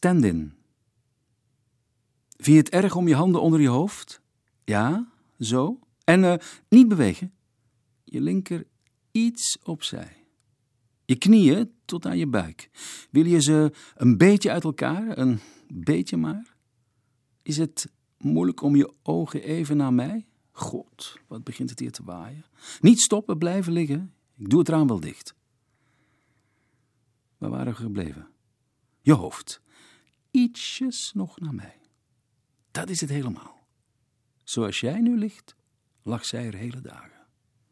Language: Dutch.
stand-in. Vind je het erg om je handen onder je hoofd? Ja, zo. En eh, niet bewegen. Je linker iets opzij. Je knieën tot aan je buik. Wil je ze een beetje uit elkaar? Een beetje maar? Is het moeilijk om je ogen even naar mij? God, wat begint het hier te waaien. Niet stoppen, blijven liggen. Ik doe het raam wel dicht. Waar waren we gebleven? Je hoofd. Ietsjes nog naar mij. Dat is het helemaal. Zoals jij nu ligt, lag zij er hele dagen.